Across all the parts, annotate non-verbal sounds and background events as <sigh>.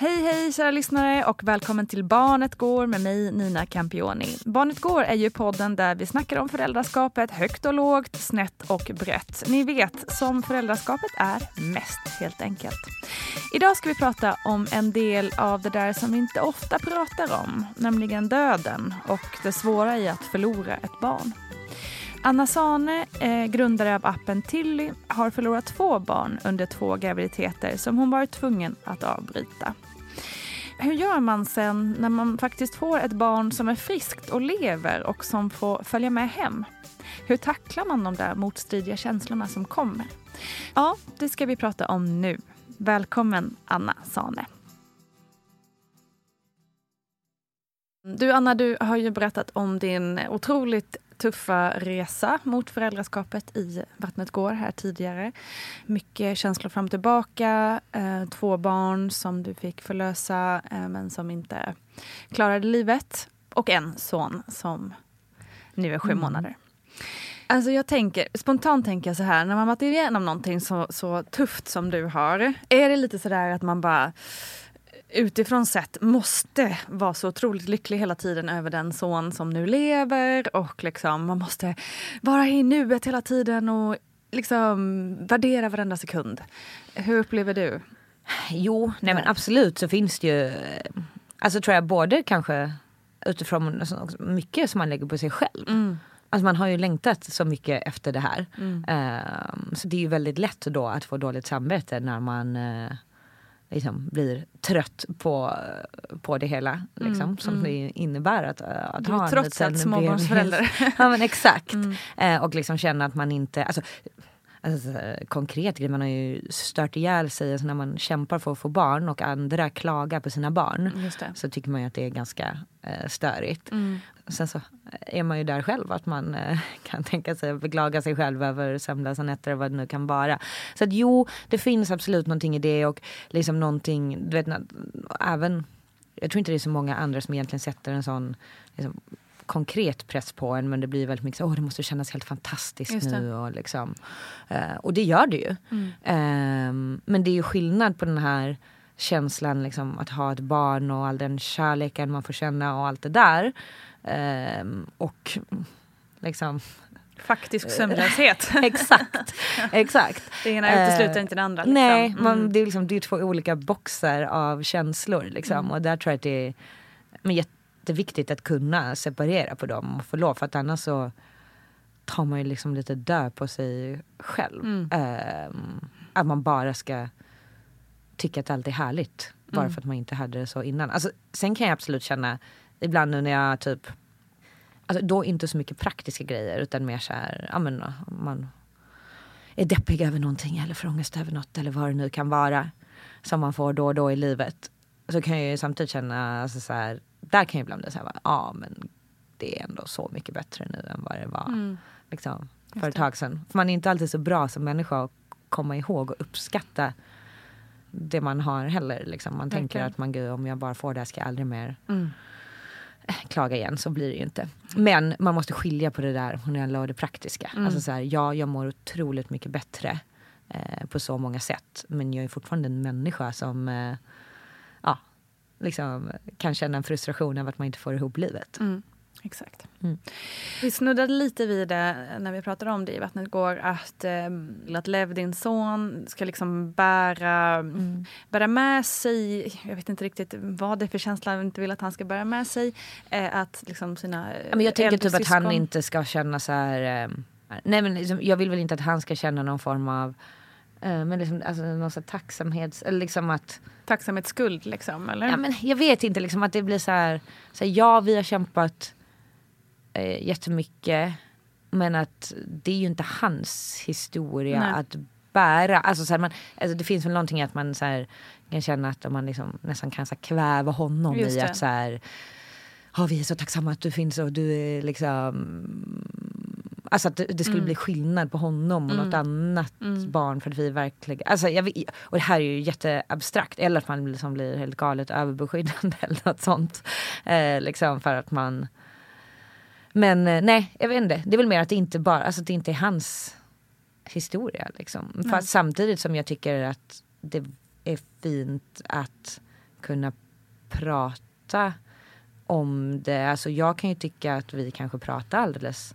Hej hej kära lyssnare och välkommen till Barnet Går med mig Nina Campioni. Barnet Går är ju podden där vi snackar om föräldraskapet högt och lågt, snett och brett. Ni vet, som föräldraskapet är mest helt enkelt. Idag ska vi prata om en del av det där som vi inte ofta pratar om, nämligen döden och det svåra i att förlora ett barn. Anna Sane, eh, grundare av appen Tilly, har förlorat två barn under två graviditeter som hon varit tvungen att avbryta. Hur gör man sen när man faktiskt får ett barn som är friskt och lever och som får följa med hem? Hur tacklar man de där motstridiga känslorna som kommer? Ja, det ska vi prata om nu. Välkommen Anna Sane. Du Anna, du har ju berättat om din otroligt tuffa resa mot föräldraskapet i Vattnet går här tidigare. Mycket känslor fram och tillbaka. Eh, två barn som du fick förlösa eh, men som inte klarade livet. Och en son som nu är sju mm. månader. Alltså jag tänker, spontant tänker jag så här, när man varit igenom någonting så, så tufft som du har, är det lite sådär att man bara utifrån sett måste vara så otroligt lycklig hela tiden över den son som nu lever och liksom man måste vara i nuet hela tiden och liksom värdera varenda sekund. Hur upplever du? Jo, nej men absolut så finns det ju, alltså tror jag både kanske utifrån mycket som man lägger på sig själv. Mm. Alltså man har ju längtat så mycket efter det här. Mm. Uh, så det är ju väldigt lätt då att få dåligt samvete när man uh, liksom blir trött på, på det hela. Liksom, mm, som mm. det innebär att, att du ha en trots allt småbarnsförälder. ja men exakt. <laughs> Mm. Eh, och liksom känna att man inte, alltså, alltså, konkret. Man har ju stört ihjäl sig alltså, när man kämpar för att få barn och andra klagar på sina barn. Så tycker man ju att det är ganska eh, störigt. Mm. Sen så är man ju där själv att man eh, <laughs> kan tänka sig att beklaga sig själv över sömnlösa nätter och vad det nu kan vara. Så att jo, det finns absolut någonting i det och liksom någonting, du vet, även, jag tror inte det är så många andra som egentligen sätter en sån liksom, konkret press på en men det blir väldigt mycket så, åh det måste kännas helt fantastiskt nu och liksom. Eh, och det gör det ju. Ehm, men det är ju skillnad på den här känslan liksom, att ha ett barn och all den kärleken man får känna och allt det där. Ehm, och liksom, <laughs> Faktisk sömnlöshet. <laughs> exakt, exakt. <laughs> Det ena utesluter Eh, inte det andra. Liksom. Nej, man, Mm. det, är liksom, det är två olika boxar av känslor. Liksom. Och där tror jag att det är men jätteviktigt att kunna separera på dem och få lov. För att annars så tar man ju liksom lite död på sig själv. Mm. Ehm, att man bara ska tycka att allt är härligt. Bara Mm. för att man inte hade det så innan. Alltså, sen kan jag absolut känna ibland nu när jag typ Alltså då inte så mycket praktiska grejer utan mer så här, ja men man är deppig över någonting eller får ångest över något eller vad det nu kan vara som man får då och då i livet. Så kan jag ju samtidigt känna, alltså så här, där kan jag ibland bli så här, ja men det är ändå så mycket bättre nu än vad det var Mm. liksom, för ett tag sedan. För man är inte alltid så bra som människa att komma ihåg och uppskatta det man har heller. Liksom. Man tänker Verkligen. att man, gud, om jag bara får det här ska jag aldrig mer Mm. <sniffs> klaga igen, så blir det ju inte. Men man måste skilja på det där och det praktiska. Mm. Alltså så här, ja, jag mår otroligt mycket bättre eh, på så många sätt. Men jag är fortfarande en människa som eh, liksom, kan känna en frustration över att man inte får ihop livet. Mm. Exakt. Mm. Vi snuddade lite vid det när vi pratade om det i Vattnet går att, eh, att Lev, din son, ska liksom bära, Mm. bära med sig, jag vet inte riktigt vad det är för känsla jag inte vill att han ska bära med sig. Eh, att liksom sina men jag tänker typ att han inte ska känna så här... Eh, nej men liksom, jag vill väl inte att han ska känna någon form av men liksom, alltså, någon sån tacksamhets... Eller liksom att... Tacksamhetsskuld liksom, eller? Ja, men jag vet inte, liksom att det blir så här, så här ja vi har kämpat eh, jättemycket men att det är ju inte hans historia Nej. att bära. Alltså, så här, man, alltså, det finns väl någonting att man så här, kan känna att man liksom, nästan kan så här, kväva honom Just i det. att så här, "Ja, vi är så tacksamma att du finns och du är liksom Alltså att det, skulle Mm. bli skillnad på honom och något annat Mm. barn för att vi verkligen, alltså jag, och det här är ju jätteabstrakt, eller att man liksom blir helt galet överbeskyddande <laughs> eller något sånt. Eh, liksom för att man Men eh, nej, jag vet inte. Det är väl mer att det inte bara, alltså det inte är hans historia liksom. Fast samtidigt som jag tycker att det är fint att kunna prata om det. Alltså jag kan ju tycka att vi kanske pratar alldeles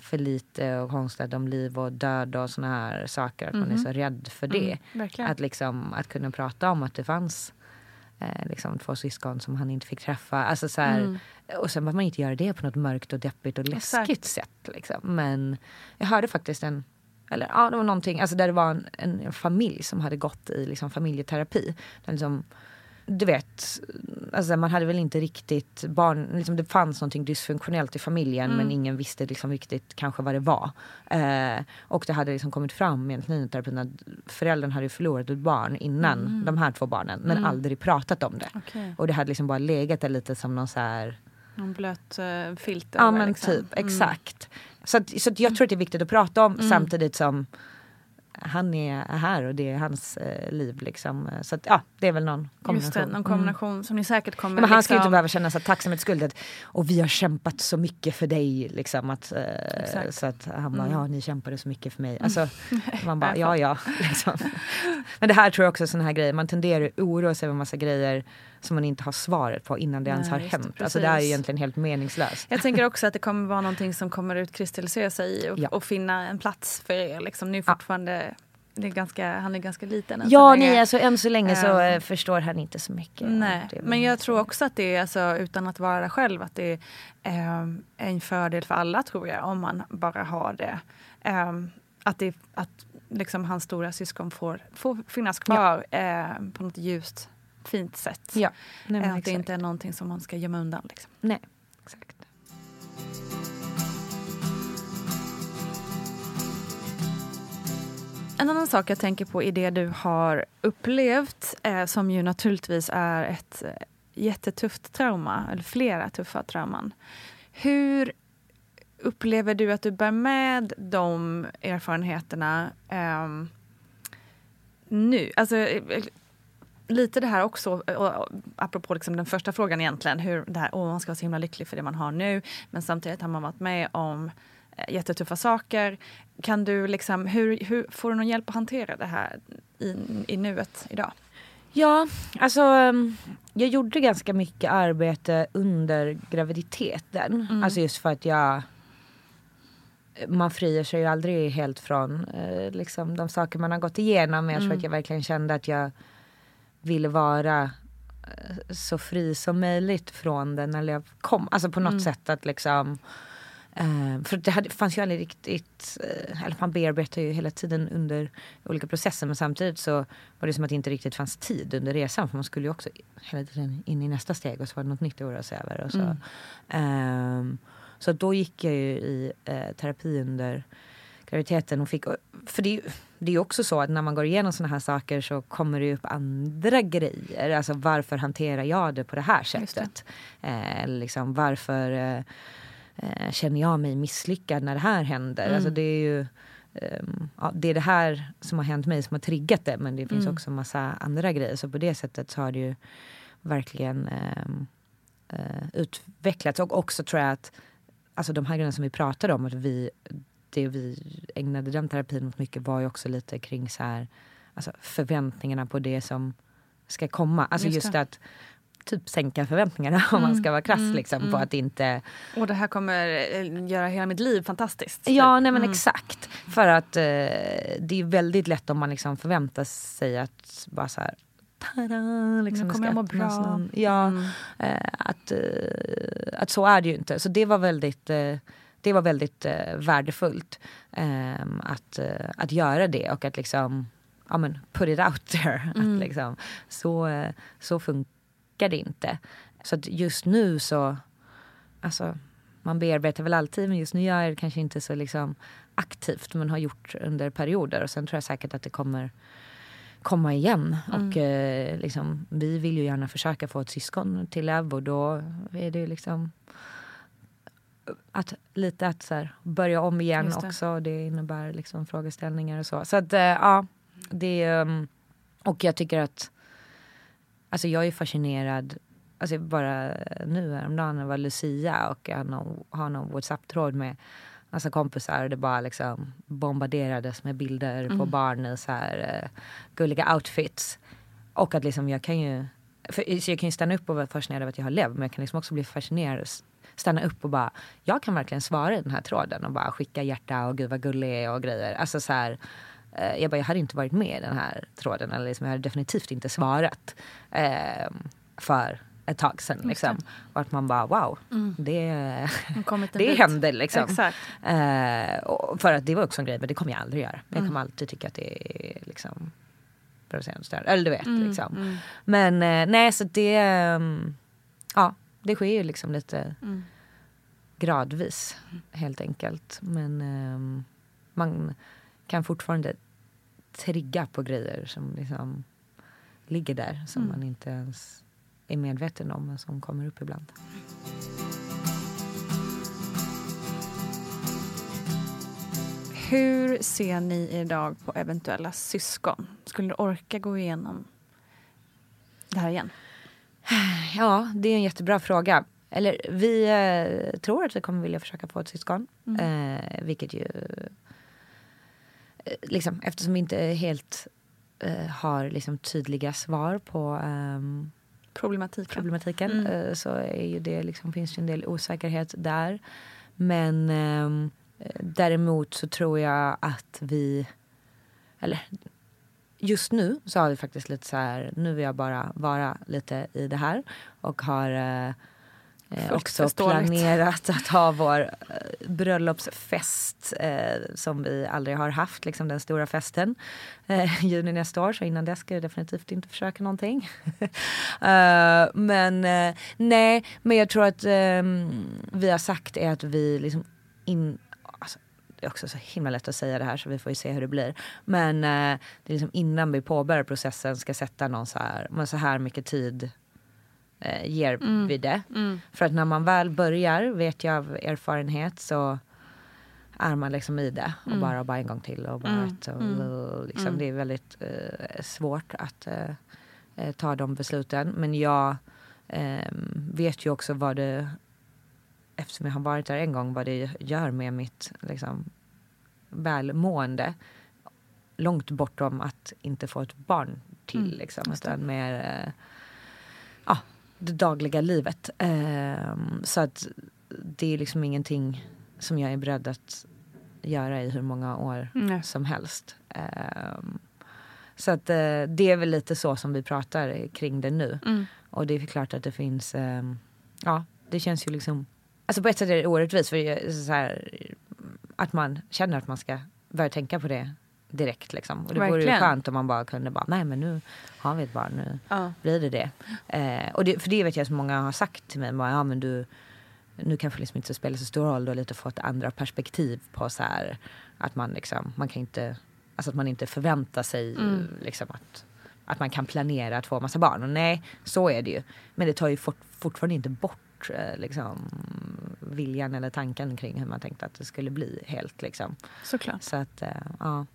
för lite och konstigt om liv och död och såna här saker. Att man är så rädd för det. Mm. Att, liksom, att kunna prata om att det fanns eh, liksom, två syskon som han inte fick träffa. Alltså, så här, Mm. Och sen behöver man inte göra det på något mörkt och deppigt och läskigt Exakt. sätt. Liksom. Men jag hörde faktiskt en eller ja, det var någonting, alltså där det var en, en familj som hade gått i liksom, familjeterapi. Där liksom, du vet, alltså man hade väl inte riktigt barn, liksom det fanns någonting dysfunktionellt i familjen men ingen visste liksom riktigt kanske vad det var. Eh, och det hade liksom kommit fram i terapin att föräldern hade förlorat ett barn innan de här två barnen men aldrig pratat om det. Okej. Och det hade liksom bara legat där lite som någon så här Någon blöt uh, filt Ja men liksom. typ, exakt. Så, att, så att jag tror att det är viktigt att prata om samtidigt som han är här och det är hans eh, liv liksom. Så att ja, det är väl någon kombination. Det, någon kombination som ni säkert kommer... Mm. Men han ska ju inte liksom- behöva känna tacksamhetsskuld och vi har kämpat så mycket för dig liksom att, eh, så att han bara, Mm. ja ni kämpade så mycket för mig. Alltså, <laughs> man bara, ja ja. Liksom. Men det här tror jag också är sån här grejer, man tenderar att oroa sig över massa grejer som man inte har svaret på innan det ens Nej, har just det, hänt. Alltså det är precis. egentligen helt meningslöst. Jag tänker också att det kommer vara <laughs> någonting som kommer utkristallisera sig och, Ja. och finna en plats för er. Liksom. Ni är Ja. fortfarande, det är ganska, han är ganska liten Ja, nej, alltså än så länge så eh, förstår han inte så mycket. Nej, men jag tror också att det är, alltså, utan att vara där själv, att det är ehm, en fördel för alla tror jag, om man bara har det. Ehm, att det, att liksom hans stora syskon får, får finnas kvar ehm, på något ljust, fint sätt. Ja, nej, att det exakt. inte är någonting som man ska gömma undan. Liksom. Nej, exakt. En annan sak jag tänker på i det du har upplevt, eh, som ju naturligtvis är ett eh, jättetufft trauma, eller flera tuffa trauman. Hur upplever du att du bär med de erfarenheterna eh, nu? Alltså, eh, lite det här också, apropå liksom den första frågan egentligen, hur det här, åh, man ska vara så himla lycklig för det man har nu, men samtidigt har man varit med om eh, jättetuffa saker. Kan du liksom, hur, hur får du någon hjälp att hantera det här i, i nuet idag? Ja, alltså ehm, jag gjorde ganska mycket arbete under graviditeten. Mm. Alltså just för att jag man friar sig ju aldrig helt från eh, liksom, de saker man har gått igenom. Men jag tror att jag verkligen kände att jag ville vara eh, så fri som möjligt från den när jag kom. Alltså på något mm. sätt att liksom Uh, för det hade, fanns ju aldrig riktigt, uh, eller man bearbetar ju hela tiden under olika processer men samtidigt så var det som att det inte riktigt fanns tid under resan för man skulle ju också hela tiden in i nästa steg och så var det något nytt att oroa sig över. Och så. Mm. Um, så då gick jag ju i uh, terapi under graviditeten och fick, för det, det är ju också så att när man går igenom såna här saker så kommer det upp andra grejer. Alltså varför hanterar jag det på det här sättet? Eh, liksom varför eh, eh, känner jag mig misslyckad när det här händer? Mm. Alltså det är ju um, ja, det är det här som har hänt mig som har triggat det men det finns mm. också massa andra grejer. Så på det sättet så har det ju verkligen um, uh, utvecklats. Och också tror jag att alltså de här grejerna som vi pratade om, att vi det vi ägnade den terapin åt mycket var ju också lite kring så här, alltså förväntningarna på det som ska komma. Alltså just, just att typ sänka förväntningarna mm. om man ska vara krass mm. liksom mm. på att inte... Och det här kommer eh, göra hela mitt liv fantastiskt. Ja, typ. nej men mm. exakt. För att eh, det är väldigt lätt om man liksom förväntar sig att bara så här Tada, liksom, nu kommer jag må bra. Någon, ja, mm. eh, att, eh, att så är det ju inte. Så det var väldigt eh, det var väldigt eh, värdefullt eh, att, att göra det och att liksom ja, men, put it out there. <laughs> Mm. Att liksom, så, eh, så funkar det inte. Så att just nu så, alltså man bearbetar väl alltid men just nu gör jag det kanske inte så liksom aktivt men har gjort under perioder och sen tror jag säkert att det kommer komma igen. Mm. Och eh, liksom, vi vill ju gärna försöka få ett syskon till Ev och då är det liksom att lite att så här, börja om igen det. också. Det innebär liksom frågeställningar och så. Så att uh, ja, det um, och jag tycker att alltså jag är fascinerad. Alltså bara nu häromdagen när det var Lucia och jag har någon WhatsApp-tråd med Alltså kompisar det bara liksom bombarderades med bilder mm. på barn i så här uh, gulliga outfits. Och att liksom jag kan ju, för, så jag kan ju stanna upp och vara fascinerad över att jag har levt men jag kan liksom också bli fascinerad stanna upp och bara, jag kan verkligen svara i den här tråden och bara skicka hjärta och gud vad gullig är och grejer. Alltså så här, eh, jag bara, jag hade inte varit med i den här tråden eller liksom, jag hade definitivt inte svarat eh, för ett tag sedan. Liksom. Och att man bara wow, mm. det, det <laughs> händer liksom. Eh, för att det var också en grej, men det kommer jag aldrig göra. Mm. Jag kommer alltid tycka att det är liksom provocerande. Eller du vet mm. liksom. Mm. Men eh, nej så det, um, ja det sker ju liksom lite mm. gradvis helt enkelt. Men um, man kan fortfarande trigga på grejer som liksom ligger där som mm. man inte ens är medveten om men som kommer upp ibland. Hur ser ni idag på eventuella syskon? Skulle du orka gå igenom det här igen? <sighs> Ja, det är en jättebra fråga. Eller vi eh, tror att vi kommer vilja försöka få ett syskon. Mm. Eh, vilket ju... Eh, liksom, eftersom vi inte helt eh, har liksom, tydliga svar på ehm, problematiken, problematiken mm. Eh, så är ju det, liksom, finns det en del osäkerhet där. Men ehm, däremot så tror jag att vi... Eller just nu så har vi faktiskt lite så här, nu vill jag bara vara lite i det här och har eh, eh också planerat att ha vår eh, bröllopsfest eh, som vi aldrig har haft, liksom den stora festen. Eh, juni nästa år, så innan dess ska jag definitivt inte försöka någonting. uh, <laughs> men eh, nej, men jag tror att ehm, vi har sagt är att vi liksom in, det är också så himla lätt att säga det här så vi får ju se hur det blir. Men eh, det är liksom innan vi påbörjar processen ska sätta någon så här, men så här mycket tid eh, ger Mm. vi det. För att när man väl börjar, vet jag av erfarenhet, så är man liksom i det. Och Mm. bara, bara en gång till och bara ett, och, liksom, Det är väldigt eh, svårt att eh, eh, ta de besluten. Men jag eh, vet ju också vad det, eftersom jag har varit där en gång, vad det gör med mitt liksom, välmående. Långt bortom att inte få ett barn till. Liksom, utan mer eh, ja, det dagliga livet. Ehm, så att det är liksom ingenting som jag är beredd att göra i hur många år Nej. som helst. Ehm, så att eh, det är väl lite så som vi pratar kring det nu. Mm. Och det är klart att det finns, ehm, ja det känns ju liksom, alltså på ett sätt är det orättvist för så här, att man känner att man ska börja tänka på det direkt liksom. Och det vore ju Verkligen. skönt om man bara kunde bara, nej men nu har vi ett barn, nu Ja. blir det det. Eh, och det, för det vet jag att många har sagt till mig, bara, ja men du, nu kanske liksom inte spelar så stor roll, du har lite fått andra perspektiv på så här, att man liksom, man kan inte, alltså att man inte förväntar sig liksom att, att man kan planera att få massa barn. Och nej, så är det ju. Men det tar ju fort, fortfarande inte bort eh, liksom, viljan eller tanken kring hur man tänkte att det skulle bli helt liksom. Såklart. Så att, eh, ja.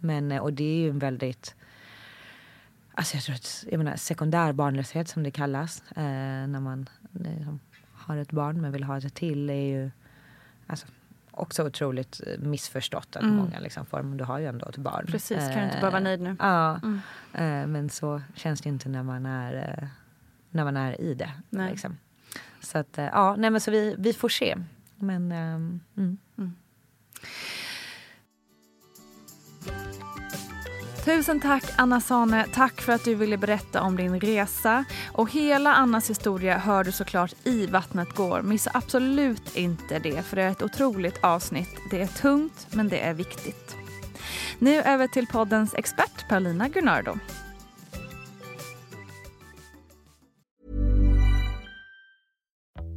Men, eh, och det är ju en väldigt, alltså jag tror att, jag menar sekundär barnlöshet som det kallas, eh, när man liksom har ett barn men vill ha ett till är ju alltså, också otroligt missförstått att många liksom får, men du har ju ändå ett barn. Mm. Precis, kan du inte bara vara nöjd nu? Ja, Mm. eh, men så känns det ju inte när man är, när man är i det. Nej. Liksom. Så att, eh, ja, nej men så vi, vi får se. Men, ehm, mm. mm. Tusen tack Anna Sane. Tack för att du ville berätta om din resa. Och hela Annas historia hör du såklart i Vattnet går. Missa absolut inte det för det är ett otroligt avsnitt. Det är tungt men det är viktigt. Nu över till poddens expert Paulina Gunnardo.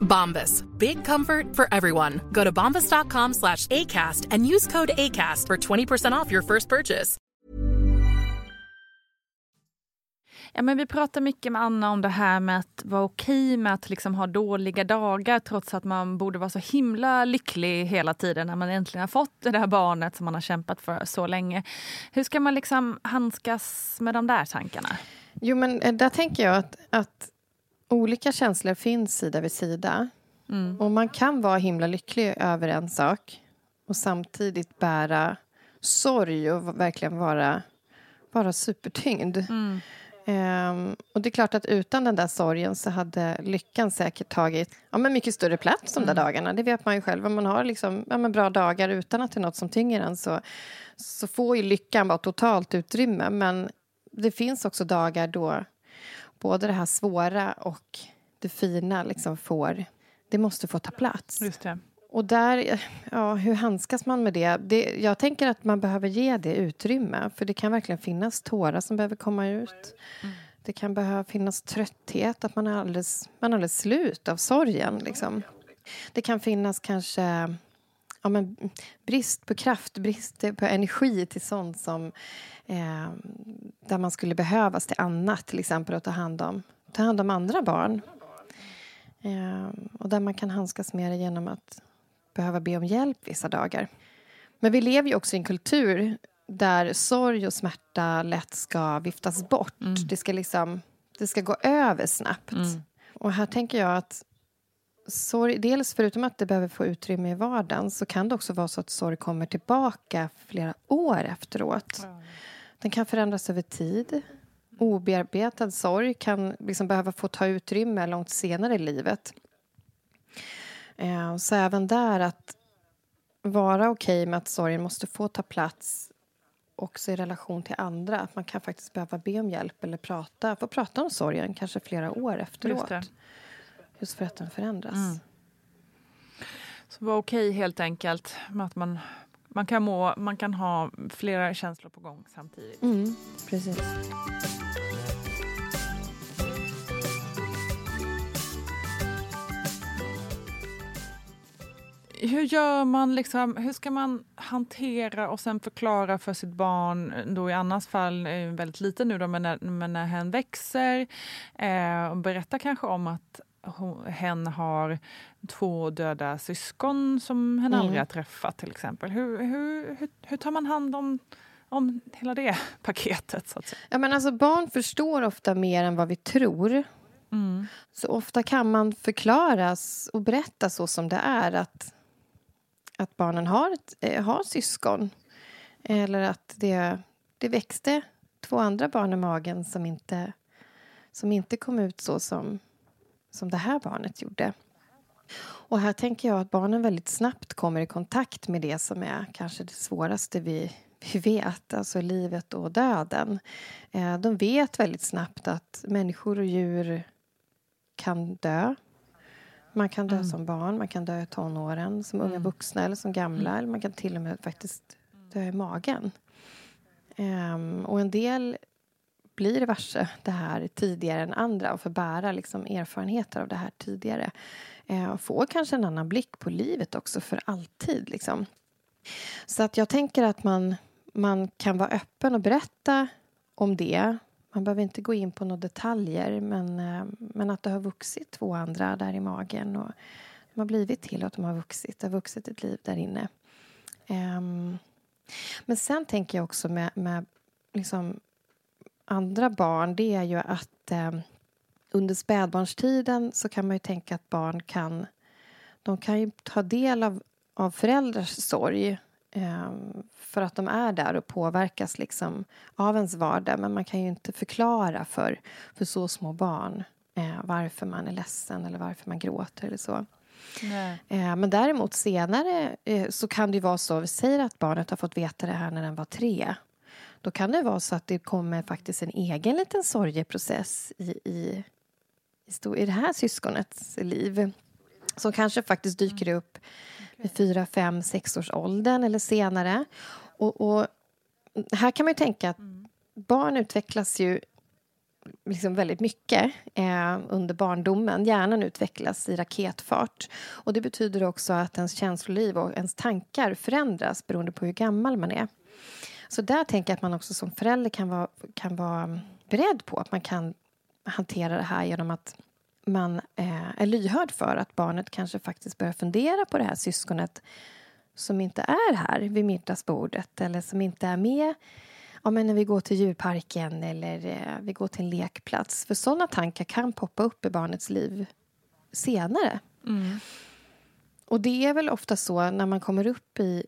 Bombas. Big comfort for everyone. Go to bombas.com slash ACAST and use code ACAST for 20% off your first purchase. Ja, men vi pratar mycket med Anna om det här med att vara okej med att liksom ha dåliga dagar trots att man borde vara så himla lycklig hela tiden när man äntligen har fått det där barnet som man har kämpat för så länge. Hur ska man liksom handskas med de där tankarna? Jo, men eh, där tänker jag att, att olika känslor finns sida vid sida. Och man kan vara himla lycklig över en sak och samtidigt bära sorg och verkligen vara, vara supertyngd. Ehm, och det är klart att utan den där sorgen så hade lyckan säkert tagit ja, men mycket större plats de där dagarna. Det vet man ju själv. Om man har liksom, ja, men bra dagar utan att det är något som tynger en så, så får ju lyckan vara totalt utrymme. Men det finns också dagar då både det här svåra och det fina liksom får... Det måste få ta plats. Just det. Och där, ja, hur handskas man med det? det? Jag tänker att man behöver ge det utrymme. För det kan verkligen finnas tårar som behöver komma ut. Det kan behöva finnas trötthet, att man är alldeles, man är alldeles slut av sorgen. Liksom. Det kan finnas kanske ja, men brist på kraft, brist på energi till sånt som eh, där man skulle behövas till annat, till exempel att ta hand om, ta hand om andra barn. Eh, och där man kan handskas med det genom att behöva be om hjälp vissa dagar. Men vi lever ju också i en kultur där sorg och smärta lätt ska viftas bort. Det, ska liksom, det ska gå över snabbt. Och här tänker jag att sorg, dels förutom att det behöver få utrymme i vardagen så kan det också vara så att sorg kommer tillbaka flera år efteråt. Den kan förändras över tid. Obearbetad sorg kan liksom behöva få ta utrymme långt senare i livet. Eh, Så även där att vara okej med att sorgen måste få ta plats också i relation till andra. Att man kan faktiskt behöva be om hjälp eller prata, få prata om sorgen kanske flera år efteråt. Just för att den förändras. Mm. Så vara okej helt enkelt med att man, man, kan må, man kan ha flera känslor på gång samtidigt. Mm, precis. Hur gör man liksom, hur ska man hantera och sen förklara för sitt barn, då i Annas fall är väldigt liten nu då, men när, men när hen växer eh, och berättar kanske om att hon, hen har två döda syskon som hen Mm. aldrig har träffat till exempel. Hur, hur, hur, hur tar man hand om, om hela det <laughs> paketet? Så att säga? Ja, men alltså, barn förstår ofta mer än vad vi tror. Mm. Så ofta kan man förklaras och berätta så som det är att, att barnen har, ett, eh, har syskon. Eller att det, det växte två andra barn i magen som inte, som inte kom ut så som, som det här barnet gjorde. Och här tänker jag att barnen väldigt snabbt kommer i kontakt med det som är kanske det svåraste vi, vi vet, alltså livet och döden. Eh, de vet väldigt snabbt att människor och djur kan dö. Man kan dö som barn, man kan dö i tonåren, som unga vuxna eller som gamla. Eller man kan till och med faktiskt dö i magen. Ehm, och en del blir varse det här tidigare än andra och får bära liksom erfarenheter av det här tidigare. Eh, och får kanske en annan blick på livet också för alltid. Liksom. Så att jag tänker att man, man kan vara öppen och berätta om det. Man behöver inte gå in på några detaljer men, eh, men att det har vuxit två andra där i magen och de har blivit till att de har vuxit. Det har vuxit ett liv där inne. Eh, men sen tänker jag också med, med liksom andra barn det är ju att eh, under spädbarnstiden så kan man ju tänka att barn kan de kan ju ta del av, av föräldrars sorg eh, för att de är där och påverkas liksom av ens vardag men man kan ju inte förklara för, för så små barn eh, varför man är ledsen eller varför man gråter eller så. Eh, men däremot senare eh, så kan det vara så, vi säger att barnet har fått veta det här när den var tre. Då kan det vara så att det kommer faktiskt en egen liten sorgeprocess i, i, i, det här syskonets liv som kanske faktiskt dyker upp vid fyra, fem, sex års åldern eller senare. Och, och här kan man ju tänka att barn utvecklas ju liksom väldigt mycket eh, under barndomen. Hjärnan utvecklas i raketfart. Och Det betyder också att ens känsloliv och ens tankar förändras beroende på hur gammal man är. Så där tänker jag att man också som förälder kan vara, kan vara beredd på att man kan hantera det här genom att man eh, är lyhörd för att barnet kanske faktiskt börjar fundera på det här syskonet som inte är här vid middagsbordet eller som inte är med ja, men när vi går till djurparken eller eh, vi går till en lekplats. För sådana tankar kan poppa upp i barnets liv senare. Och det är väl ofta så när man kommer upp i,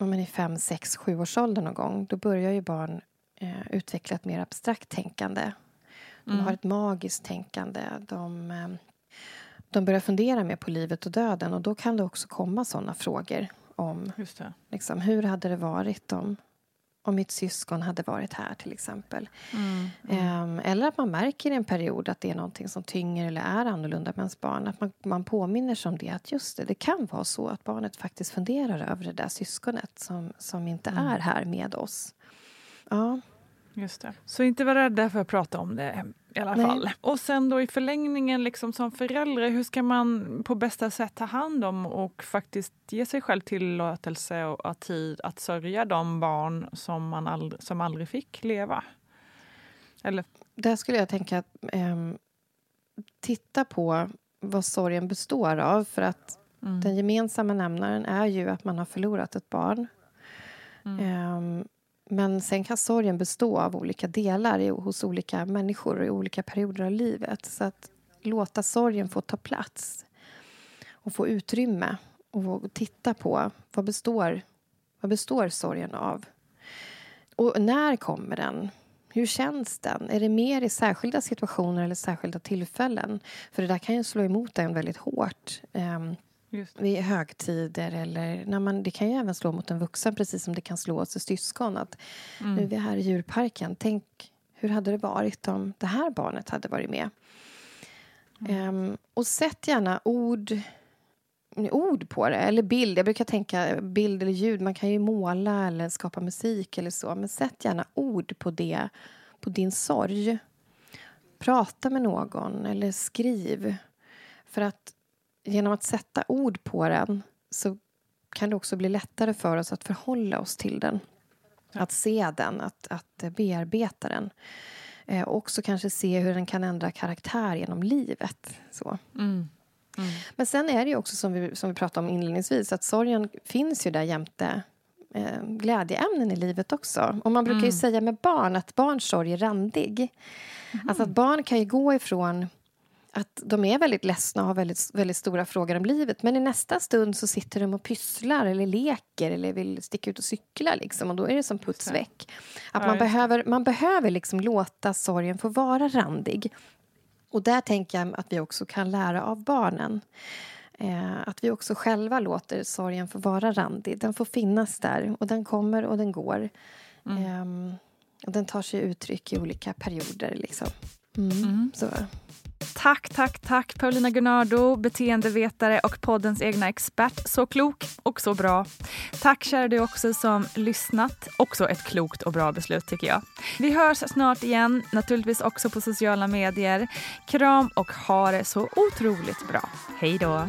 om man är fem, sex, sju års ålder någon gång, då börjar ju barn eh, utveckla ett mer abstrakt tänkande. De Mm. har ett magiskt tänkande. De, eh, de börjar fundera mer på livet och döden och då kan det också komma sådana frågor om liksom, hur hade det varit om, om mitt syskon hade varit här till exempel. Mm. Ehm, eller att man märker i en period att det är någonting som tynger eller är annorlunda med ens barn. Att man, man påminner sig om det, att just det, det kan vara så att barnet faktiskt funderar över det där syskonet som, som inte Mm. är här med oss. Ja. Just det. Så inte vara rädda för att prata om det i alla Nej. fall. Och sen då i förlängningen liksom som förälder, hur ska man på bästa sätt ta hand om och faktiskt ge sig själv tillåtelse och tid att sörja de barn som, man aldrig, som aldrig fick leva? Eller, Där skulle jag tänka att ehm, titta på vad sorgen består av. För att Mm. den gemensamma nämnaren är ju att man har förlorat ett barn. Mm. Ehm, men sen kan sorgen bestå av olika delar i, hos olika människor i olika perioder av livet. Så att låta sorgen få ta plats och få utrymme och titta på vad består, vad består sorgen av. Och när kommer den? Hur känns den? Är det mer i särskilda situationer eller särskilda tillfällen? För det där kan ju slå emot en väldigt hårt. ehm, Just vid högtider eller när man, det kan ju även slå mot en vuxen precis som det kan slå oss i syskon. Att Mm. Nu är vi här i djurparken. Tänk, hur hade det varit om det här barnet hade varit med? Ehm, och sätt gärna ord, ord på det, eller bild. Jag brukar tänka bild eller ljud. Man kan ju måla eller skapa musik eller så. Men sätt gärna ord på det, på din sorg. Prata med någon eller skriv. För att genom att sätta ord på den så kan det också bli lättare för oss att förhålla oss till den. Att se den, att, att bearbeta den. Eh, och också kanske se hur den kan ändra karaktär genom livet. Så. Mm. Men sen är det ju också som vi, som vi pratade om inledningsvis att sorgen finns ju där jämte eh, glädjeämnen i livet också. Och man brukar ju Mm. säga med barn att barns sorg är randig. Alltså att barn kan ju gå ifrån att de är väldigt ledsna och har väldigt, väldigt stora frågor om livet men i nästa stund så sitter de och pysslar eller leker eller vill sticka ut och cykla liksom, och då är det som puts väck. Att man, behöver, man behöver liksom låta sorgen få vara randig. Och där tänker jag att vi också kan lära av barnen. Eh, att vi också själva låter sorgen få vara randig. Den får finnas där och den kommer och den går. Ehm, och den tar sig uttryck i olika perioder. Liksom. Mm. Så. Tack, tack, tack Paulina Gunnardo, beteendevetare och poddens egna expert. Så klok och så bra. Tack kära du också som lyssnat. Också ett klokt och bra beslut tycker jag. Vi hörs snart igen, naturligtvis också på sociala medier. Kram och ha det så otroligt bra. Hej då!